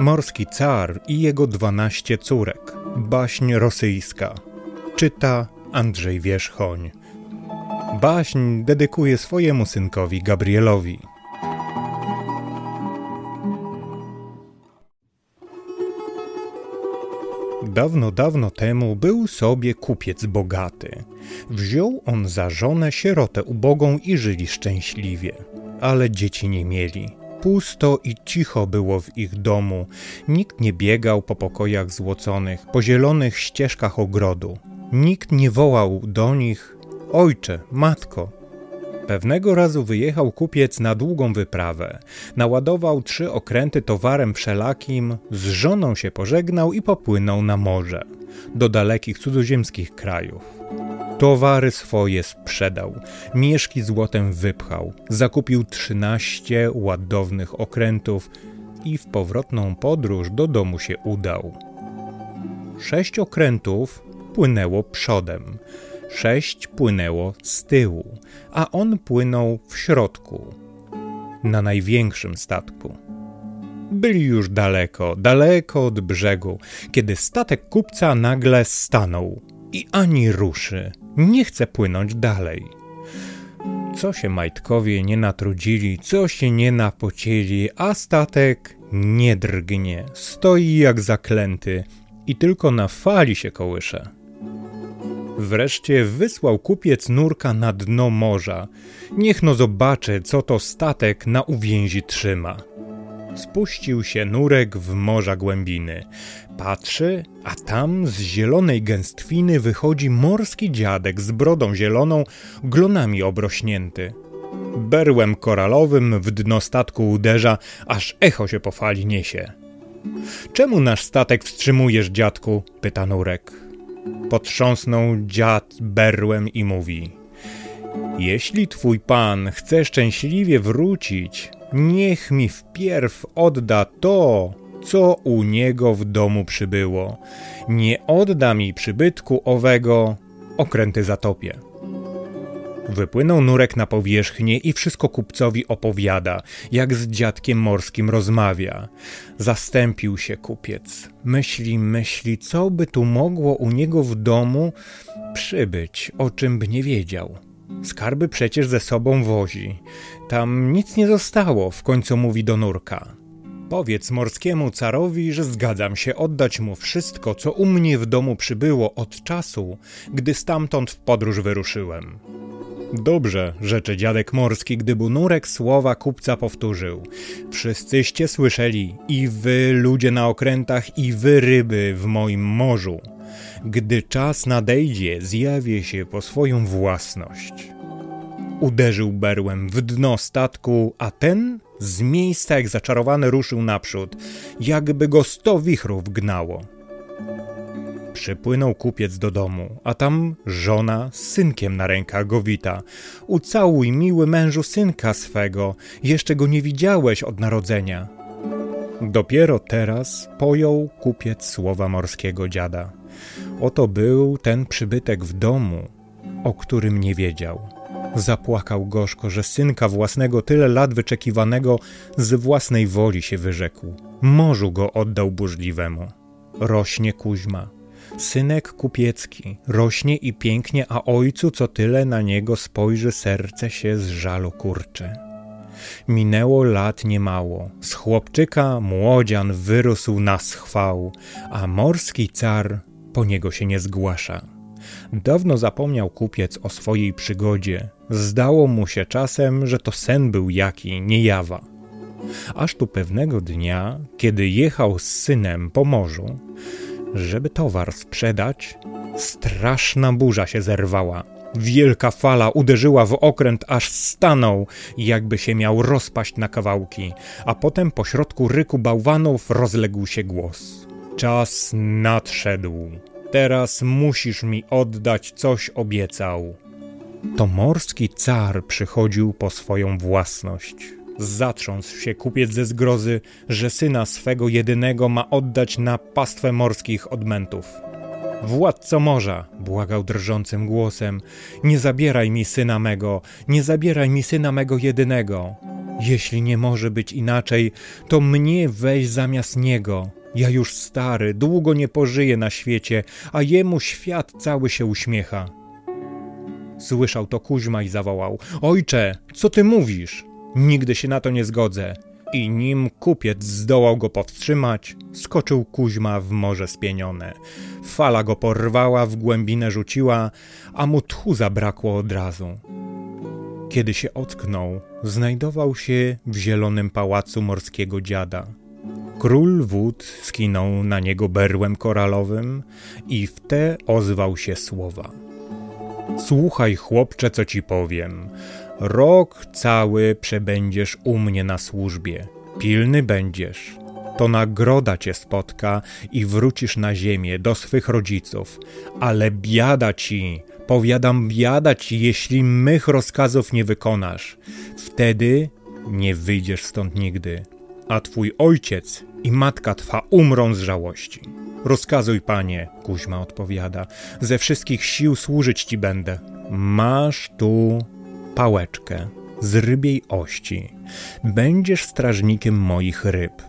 Morski car i jego dwanaście córek. Baśń rosyjska. Czyta Andrzej Wierzchoń. Baśń dedykuje swojemu synkowi Gabrielowi. Dawno, dawno temu był sobie kupiec bogaty. Wziął on za żonę sierotę ubogą i żyli szczęśliwie, ale dzieci nie mieli. Pusto i cicho było w ich domu. Nikt nie biegał po pokojach złoconych, po zielonych ścieżkach ogrodu. Nikt nie wołał do nich: Ojcze, matko, Pewnego razu wyjechał kupiec na długą wyprawę. Naładował trzy okręty towarem wszelakim, z żoną się pożegnał i popłynął na morze, do dalekich cudzoziemskich krajów. Towary swoje sprzedał, mieszki złotem wypchał, zakupił trzynaście ładownych okrętów i w powrotną podróż do domu się udał. Sześć okrętów płynęło przodem, sześć płynęło z tyłu, a on płynął w środku, na największym statku. Byli już daleko, daleko od brzegu, kiedy statek kupca nagle stanął i ani ruszy, nie chce płynąć dalej. Co się majtkowie nie natrudzili, co się nie napocieli, a statek nie drgnie, stoi jak zaklęty i tylko na fali się kołysze. Wreszcie wysłał kupiec nurka na dno morza. Niech no zobaczy, co to statek na uwięzi trzyma. Spuścił się nurek w morza głębiny. Patrzy, a tam z zielonej gęstwiny wychodzi morski dziadek z brodą zieloną, glonami obrośnięty. Berłem koralowym w dno statku uderza, aż echo się po fali niesie. Czemu nasz statek wstrzymujesz, dziadku? pyta nurek. Potrząsnął dziad berłem i mówi: Jeśli twój pan chce szczęśliwie wrócić, niech mi wpierw odda to, co u niego w domu przybyło. Nie odda mi przybytku owego, okręty zatopię. Wypłynął nurek na powierzchnię i wszystko kupcowi opowiada, jak z dziadkiem morskim rozmawia. Zastępił się kupiec. Myśli, myśli, co by tu mogło u niego w domu przybyć, o czym by nie wiedział. Skarby przecież ze sobą wozi. Tam nic nie zostało, w końcu mówi do nurka. Powiedz morskiemu carowi, że zgadzam się oddać mu wszystko, co u mnie w domu przybyło od czasu, gdy stamtąd w podróż wyruszyłem. Dobrze, rzeczy dziadek morski, gdy bunurek słowa kupca powtórzył. Wszyscyście słyszeli, i wy ludzie na okrętach, i wy ryby w moim morzu. Gdy czas nadejdzie, zjawię się po swoją własność. Uderzył berłem w dno statku, a ten z miejsca jak zaczarowany ruszył naprzód, jakby go sto wichrów gnało. Przypłynął kupiec do domu, a tam żona z synkiem na rękach go wita. Ucałuj, miły mężu, synka swego, jeszcze go nie widziałeś od narodzenia. Dopiero teraz pojął kupiec słowa morskiego dziada. Oto był ten przybytek w domu, o którym nie wiedział. Zapłakał gorzko, że synka własnego tyle lat wyczekiwanego z własnej woli się wyrzekł. Morzu go oddał burzliwemu. Rośnie Kuźma, Synek kupiecki rośnie i pięknie, a ojcu co tyle na niego spojrzy, serce się z żalu kurcze. Minęło lat niemało, z chłopczyka młodzian wyrósł na schwał, a morski car po niego się nie zgłasza. Dawno zapomniał kupiec o swojej przygodzie. Zdało mu się czasem, że to sen był jaki, nie jawa. Aż tu pewnego dnia, kiedy jechał z synem po morzu, żeby towar sprzedać, straszna burza się zerwała. Wielka fala uderzyła w okręt, aż stanął, jakby się miał rozpaść na kawałki, a potem pośrodku ryku bałwanów rozległ się głos. Czas nadszedł. Teraz musisz mi oddać coś obiecał. To morski car przychodził po swoją własność. Zatrząsł się kupiec ze zgrozy, że syna swego jedynego ma oddać na pastwę morskich odmentów. Władco morza, błagał drżącym głosem, nie zabieraj mi syna mego, nie zabieraj mi syna mego jedynego. Jeśli nie może być inaczej, to mnie weź zamiast niego. Ja już stary, długo nie pożyję na świecie, a jemu świat cały się uśmiecha. Słyszał to Kuźma i zawołał: Ojcze, co ty mówisz? Nigdy się na to nie zgodzę. I nim kupiec zdołał go powstrzymać, skoczył Kuźma w morze spienione. Fala go porwała, w głębinę rzuciła, a mu tchu zabrakło od razu. Kiedy się ocknął, znajdował się w zielonym pałacu morskiego dziada. Król wód skinął na niego berłem koralowym i w te ozwał się słowa. Słuchaj, chłopcze, co ci powiem. Rok cały przebędziesz u mnie na służbie. Pilny będziesz. To nagroda cię spotka i wrócisz na ziemię do swych rodziców. Ale biada ci, powiadam biada ci, jeśli mych rozkazów nie wykonasz. Wtedy nie wyjdziesz stąd nigdy, a twój ojciec i matka twa umrą z żałości. Rozkazuj, panie, Kuźma odpowiada, ze wszystkich sił służyć ci będę. Masz tu pałeczkę z rybiej ości. Będziesz strażnikiem moich ryb,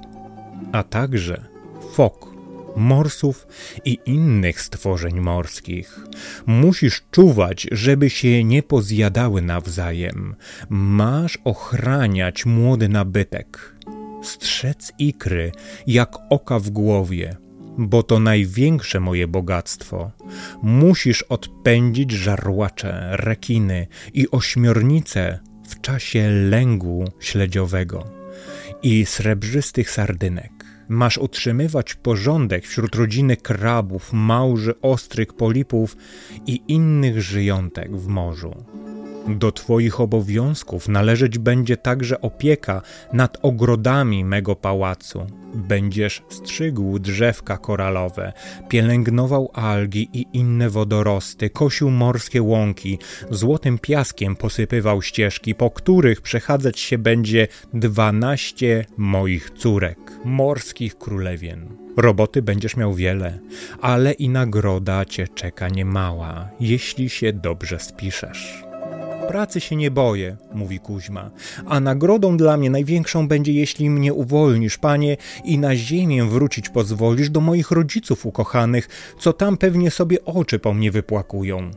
a także fok, morsów i innych stworzeń morskich. Musisz czuwać, żeby się nie pozjadały nawzajem. Masz ochraniać młody nabytek. Strzec ikry jak oka w głowie, bo to największe moje bogactwo. Musisz odpędzić żarłacze, rekiny i ośmiornice w czasie lęgu śledziowego i srebrzystych sardynek. Masz utrzymywać porządek wśród rodziny krabów, małży, ostrych polipów i innych żyjątek w morzu. Do Twoich obowiązków należeć będzie także opieka nad ogrodami mego pałacu. Będziesz strzygł drzewka koralowe, pielęgnował algi i inne wodorosty, kosił morskie łąki, złotym piaskiem posypywał ścieżki, po których przechadzać się będzie dwanaście moich córek, morskich królewien. Roboty będziesz miał wiele, ale i nagroda cię czeka niemała, jeśli się dobrze spiszesz. Pracy się nie boję, mówi Kuźma, a nagrodą dla mnie największą będzie, jeśli mnie uwolnisz, panie, i na ziemię wrócić pozwolisz do moich rodziców ukochanych, co tam pewnie sobie oczy po mnie wypłakują.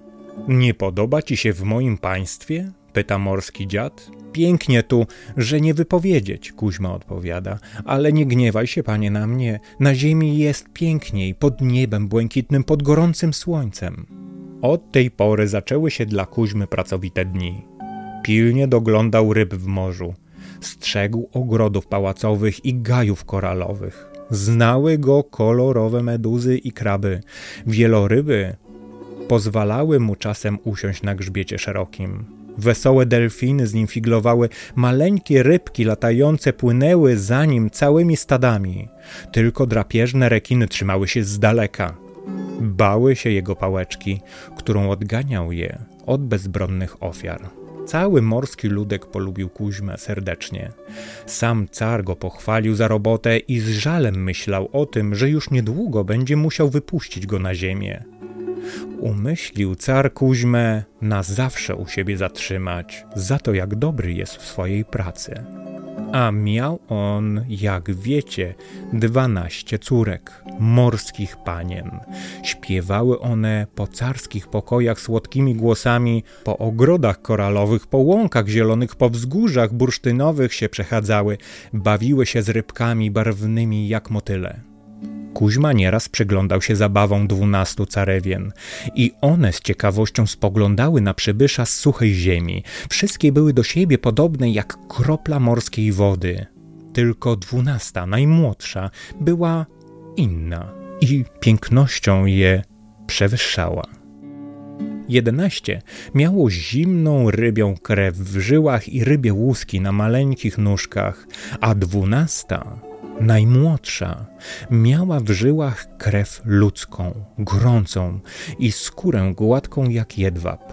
Nie podoba ci się w moim państwie? pyta morski dziad. Pięknie tu, że nie wypowiedzieć, Kuźma odpowiada, ale nie gniewaj się, panie, na mnie. Na ziemi jest piękniej, pod niebem błękitnym, pod gorącym słońcem. Od tej pory zaczęły się dla Kuźmy pracowite dni. Pilnie doglądał ryb w morzu, strzegł ogrodów pałacowych i gajów koralowych. Znały go kolorowe meduzy i kraby. Wieloryby pozwalały mu czasem usiąść na grzbiecie szerokim. Wesołe delfiny z nim figlowały, maleńkie rybki latające płynęły za nim całymi stadami. Tylko drapieżne rekiny trzymały się z daleka. Bały się jego pałeczki, którą odganiał je od bezbronnych ofiar. Cały morski ludek polubił Kuźmę serdecznie. Sam car go pochwalił za robotę i z żalem myślał o tym, że już niedługo będzie musiał wypuścić go na ziemię. Umyślił car Kuźmę na zawsze u siebie zatrzymać, za to jak dobry jest w swojej pracy. A miał on, jak wiecie, dwanaście córek, morskich panien. Śpiewały one po carskich pokojach słodkimi głosami, po ogrodach koralowych, po łąkach zielonych, po wzgórzach bursztynowych się przechadzały, bawiły się z rybkami barwnymi jak motyle. Kuźma nieraz przyglądał się zabawom dwunastu carewien i one z ciekawością spoglądały na przybysza z suchej ziemi. Wszystkie były do siebie podobne jak kropla morskiej wody. Tylko dwunasta, najmłodsza, była inna i pięknością je przewyższała. Jedenaście miało zimną rybią krew w żyłach i rybie łuski na maleńkich nóżkach, a dwunasta najmłodsza, miała w żyłach krew ludzką, gorącą i skórę gładką jak jedwab.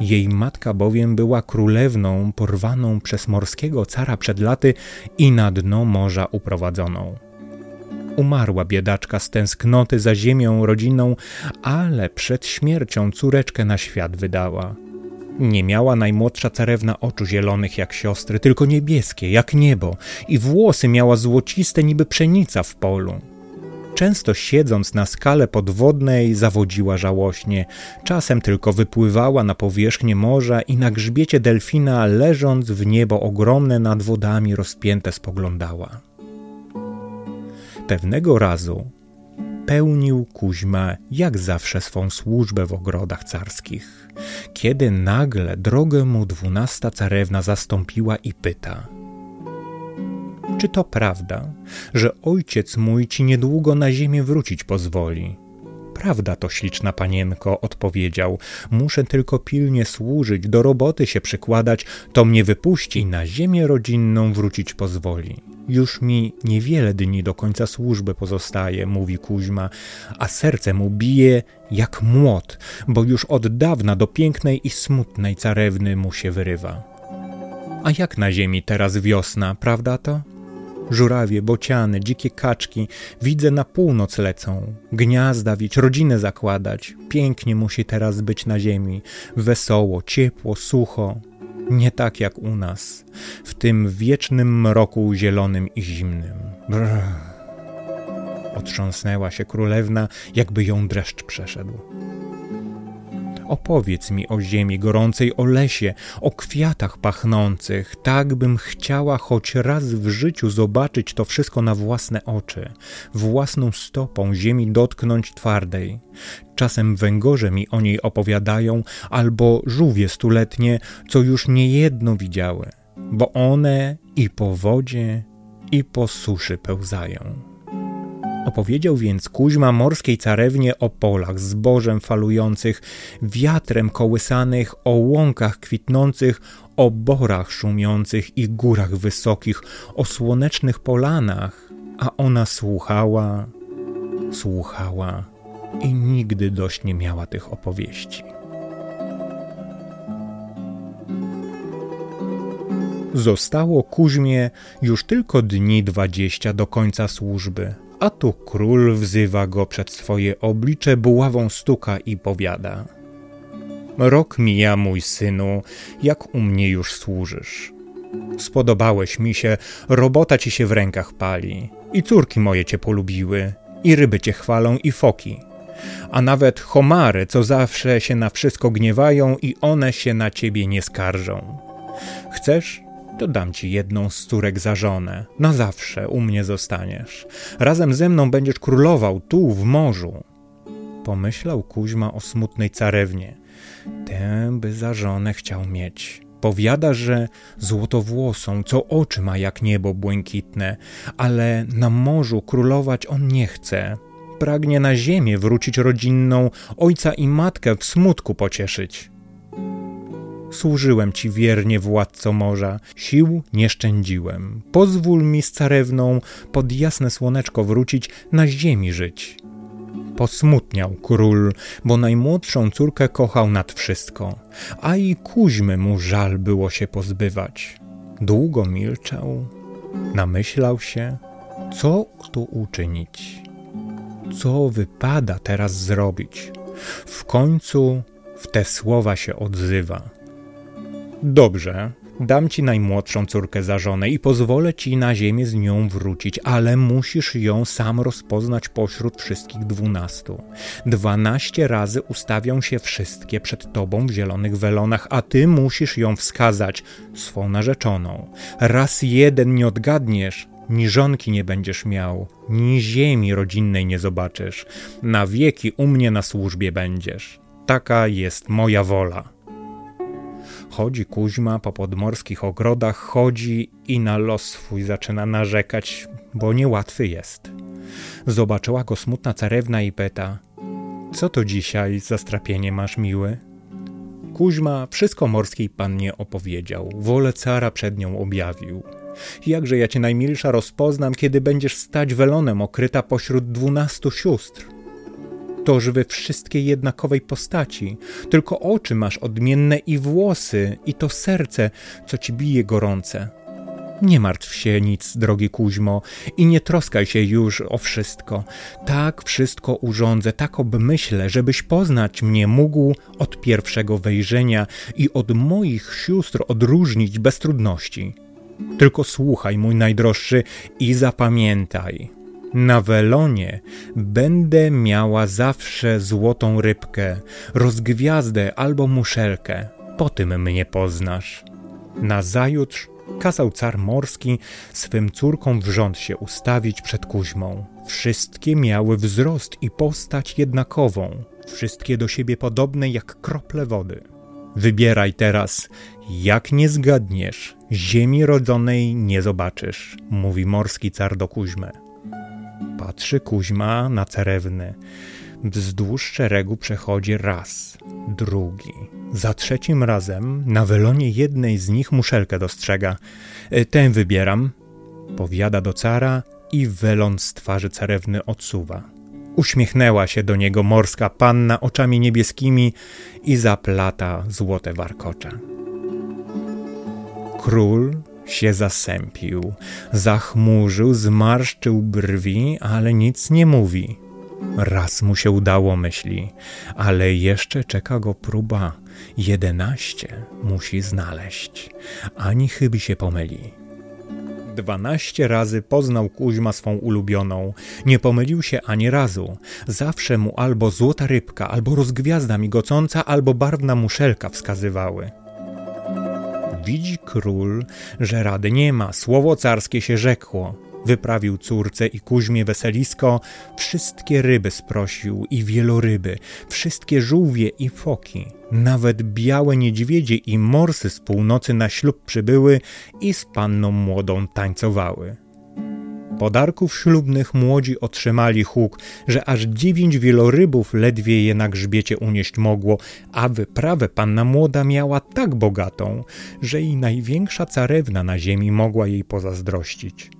Jej matka bowiem była królewną porwaną przez morskiego cara przed laty i na dno morza uprowadzoną. Umarła biedaczka z tęsknoty za ziemią rodziną, ale przed śmiercią córeczkę na świat wydała. Nie miała najmłodsza carewna oczu zielonych jak siostry, tylko niebieskie, jak niebo, i włosy miała złociste niby pszenica w polu. Często siedząc na skale podwodnej zawodziła żałośnie, czasem tylko wypływała na powierzchnię morza i na grzbiecie delfina leżąc w niebo ogromne nad wodami rozpięte spoglądała. Pewnego razu pełnił Kuźma jak zawsze swą służbę w ogrodach carskich, kiedy nagle drogę mu dwunasta carewna zastąpiła i pyta – czy to prawda, że ojciec mój ci niedługo na ziemię wrócić pozwoli? Prawda to, śliczna panienko, odpowiedział. Muszę tylko pilnie służyć, do roboty się przykładać, to mnie wypuści i na ziemię rodzinną wrócić pozwoli. Już mi niewiele dni do końca służby pozostaje, mówi Kuźma, a serce mu bije jak młot, bo już od dawna do pięknej i smutnej carewny mu się wyrywa. A jak na ziemi teraz wiosna, prawda to? Żurawie, bociany, dzikie kaczki, widzę na północ lecą. Gniazda wić, rodzinę zakładać. Pięknie musi teraz być na ziemi. Wesoło, ciepło, sucho. Nie tak jak u nas, w tym wiecznym mroku zielonym i zimnym. Brrr. Otrząsnęła się królewna, jakby ją dreszcz przeszedł. Opowiedz mi o ziemi gorącej, o lesie, o kwiatach pachnących, tak bym chciała choć raz w życiu zobaczyć to wszystko na własne oczy, własną stopą ziemi dotknąć twardej. Czasem węgorze mi o niej opowiadają, albo żółwie stuletnie, co już niejedno widziały, bo one i po wodzie, i po suszy pełzają. Opowiedział więc Kuźma morskiej carewnie o polach, zbożem falujących, wiatrem kołysanych, o łąkach kwitnących, o borach szumiących i górach wysokich, o słonecznych polanach, a ona słuchała, słuchała i nigdy dość nie miała tych opowieści. Zostało Kuźmie już tylko dni dwadzieścia do końca służby, a tu król wzywa go przed swoje oblicze, buławą stuka i powiada: Rok mija, mój synu, jak u mnie już służysz. Spodobałeś mi się, robota ci się w rękach pali, i córki moje cię polubiły, i ryby cię chwalą, i foki. A nawet homary, co zawsze się na wszystko gniewają, i one się na ciebie nie skarżą. Chcesz, to dam ci jedną z córek za żonę. Na zawsze u mnie zostaniesz. Razem ze mną będziesz królował tu, w morzu. Pomyślał Kuźma o smutnej carewnie. Tę by za żonę chciał mieć. Powiada, że złotowłosą, co oczy ma jak niebo błękitne, ale na morzu królować on nie chce. Pragnie na ziemię wrócić rodzinną, ojca i matkę w smutku pocieszyć. Służyłem ci wiernie, władco morza, sił nie szczędziłem. Pozwól mi z carewną pod jasne słoneczko wrócić, na ziemi żyć. Posmutniał król, bo najmłodszą córkę kochał nad wszystko, a i Kuźmy mu żal było się pozbywać. Długo milczał, namyślał się, co tu uczynić, co wypada teraz zrobić. W końcu w te słowa się odzywa. Dobrze, dam ci najmłodszą córkę za żonę i pozwolę ci na ziemię z nią wrócić, ale musisz ją sam rozpoznać pośród wszystkich dwunastu. Dwanaście razy ustawią się wszystkie przed tobą w zielonych welonach, a ty musisz ją wskazać, swą narzeczoną. Raz jeden nie odgadniesz, ni żonki nie będziesz miał, ni ziemi rodzinnej nie zobaczysz. Na wieki u mnie na służbie będziesz. Taka jest moja wola. Chodzi Kuźma po podmorskich ogrodach, chodzi i na los swój zaczyna narzekać, bo niełatwy jest. Zobaczyła go smutna carewna i pyta: Co to dzisiaj za strapienie masz, miły? Kuźma wszystko morskiej pannie opowiedział, wolę cara przed nią objawił. Jakże ja cię najmilsza rozpoznam, kiedy będziesz stać welonem okryta pośród dwunastu sióstr toż wy wszystkie jednakowej postaci, tylko oczy masz odmienne i włosy, i to serce, co ci bije gorące. Nie martw się nic, drogi Kuźmo, i nie troskaj się już o wszystko. Tak wszystko urządzę, tak obmyślę, żebyś poznać mnie mógł od pierwszego wejrzenia i od moich sióstr odróżnić bez trudności. Tylko słuchaj, mój najdroższy, i zapamiętaj. Na welonie będę miała zawsze złotą rybkę, rozgwiazdę albo muszelkę. Po tym mnie poznasz. Nazajutrz kazał car morski swym córkom w rząd się ustawić przed Kuźmą. Wszystkie miały wzrost i postać jednakową, wszystkie do siebie podobne jak krople wody. Wybieraj teraz, jak nie zgadniesz, ziemi rodzonej nie zobaczysz, mówi morski car do Kuźmy. Patrzy Kuźma na cerewny. Wzdłuż szeregu przechodzi raz, drugi. Za trzecim razem na welonie jednej z nich muszelkę dostrzega. E, Tę wybieram, powiada do cara i welon z twarzy cerewny odsuwa. Uśmiechnęła się do niego morska panna oczami niebieskimi i zaplata złote warkocze. Król się zasępił, zachmurzył, zmarszczył brwi, ale nic nie mówi. Raz mu się udało, myśli, ale jeszcze czeka go próba. Jedenaście musi znaleźć, ani chybi się pomyli. Dwanaście razy poznał Kuźma swą ulubioną. Nie pomylił się ani razu. Zawsze mu albo złota rybka, albo rozgwiazda migocąca, albo barwna muszelka wskazywały. Widzi król, że rady nie ma, słowo carskie się rzekło. Wyprawił córce i kuźmie weselisko, wszystkie ryby sprosił i wieloryby, wszystkie żółwie i foki, nawet białe niedźwiedzie i morsy z północy na ślub przybyły i z panną młodą tańcowały. Podarków ślubnych młodzi otrzymali huk, że aż dziewięć wielorybów ledwie je na grzbiecie unieść mogło, a wyprawę panna młoda miała tak bogatą, że i największa carewna na ziemi mogła jej pozazdrościć.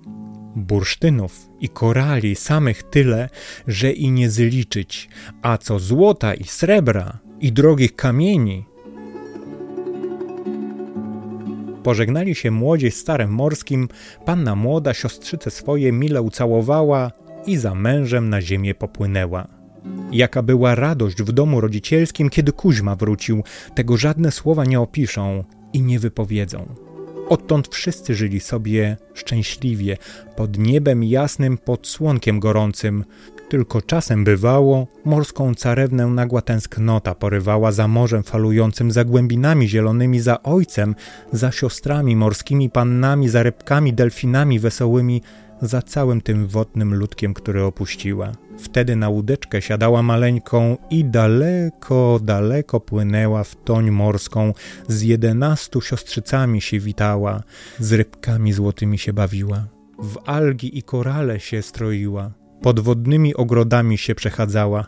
Bursztynów i korali samych tyle, że i nie zliczyć, a co złota i srebra i drogich kamieni, Pożegnali się młodzież starem morskim, panna młoda siostrzyce swoje mile ucałowała i za mężem na ziemię popłynęła. Jaka była radość w domu rodzicielskim, kiedy Kuźma wrócił, tego żadne słowa nie opiszą i nie wypowiedzą. Odtąd wszyscy żyli sobie szczęśliwie, pod niebem jasnym, pod słonkiem gorącym. Tylko czasem bywało, morską carewnę nagła tęsknota porywała za morzem falującym, za głębinami zielonymi, za ojcem, za siostrami morskimi pannami, za rybkami, delfinami wesołymi, za całym tym wodnym ludkiem, który opuściła. Wtedy na łódeczkę siadała maleńką i daleko, daleko płynęła w toń morską, z jedenastu siostrzycami się witała, z rybkami złotymi się bawiła, w algi i korale się stroiła, pod wodnymi ogrodami się przechadzała.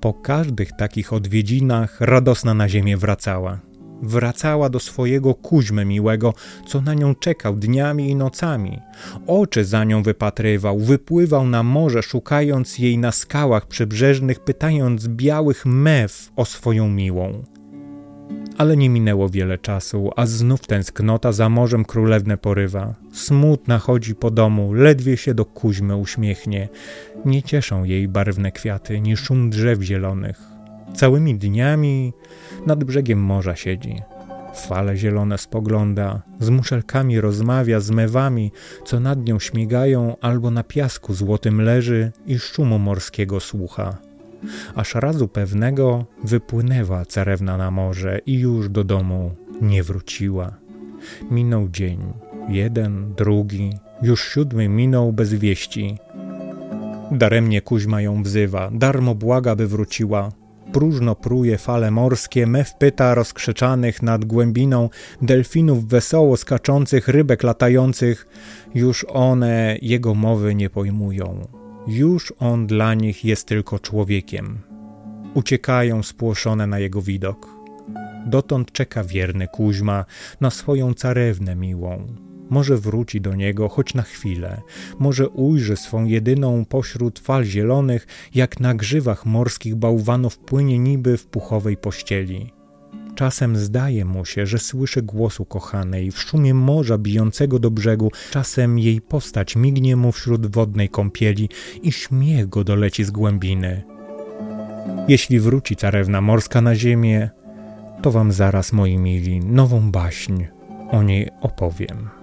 Po każdych takich odwiedzinach radosna na ziemię wracała wracała do swojego kuźmy miłego, co na nią czekał dniami i nocami. Oczy za nią wypatrywał, wypływał na morze, szukając jej na skałach przybrzeżnych, pytając białych mew o swoją miłą. Ale nie minęło wiele czasu, a znów tęsknota za morzem królewne porywa. Smutna chodzi po domu, ledwie się do kuźmy uśmiechnie. Nie cieszą jej barwne kwiaty, ni szum drzew zielonych. Całymi dniami nad brzegiem morza siedzi. Fale zielone spogląda, z muszelkami rozmawia, z mewami, co nad nią śmigają, albo na piasku złotym leży i szumu morskiego słucha. Aż razu pewnego wypłynęła carewna na morze i już do domu nie wróciła. Minął dzień, jeden, drugi, już siódmy minął bez wieści. Daremnie Kuźma ją wzywa, darmo błaga, by wróciła, próżno pruje fale morskie, mew pyta rozkrzeczanych nad głębiną, delfinów wesoło skaczących, rybek latających, już one jego mowy nie pojmują. Już on dla nich jest tylko człowiekiem. Uciekają spłoszone na jego widok. Dotąd czeka wierny Kuźma na swoją carewnę miłą może wróci do niego choć na chwilę, może ujrzy swą jedyną pośród fal zielonych, jak na grzywach morskich bałwanów płynie niby w puchowej pościeli. Czasem zdaje mu się, że słyszy głos ukochanej w szumie morza bijącego do brzegu, czasem jej postać mignie mu wśród wodnej kąpieli i śmiech go doleci z głębiny. Jeśli wróci carewna morska na ziemię, to wam zaraz, moi mili, nową baśń o niej opowiem.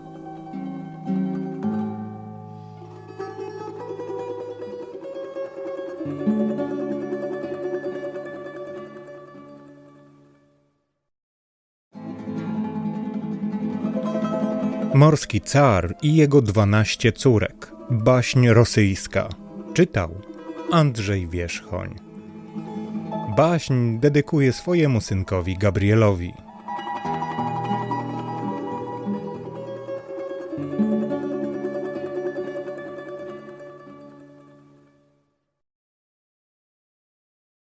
Morski car i jego dwanaście córek. Baśń rosyjska. Czytał Andrzej Wierzchoń. Baśń dedykuje swojemu synkowi Gabrielowi.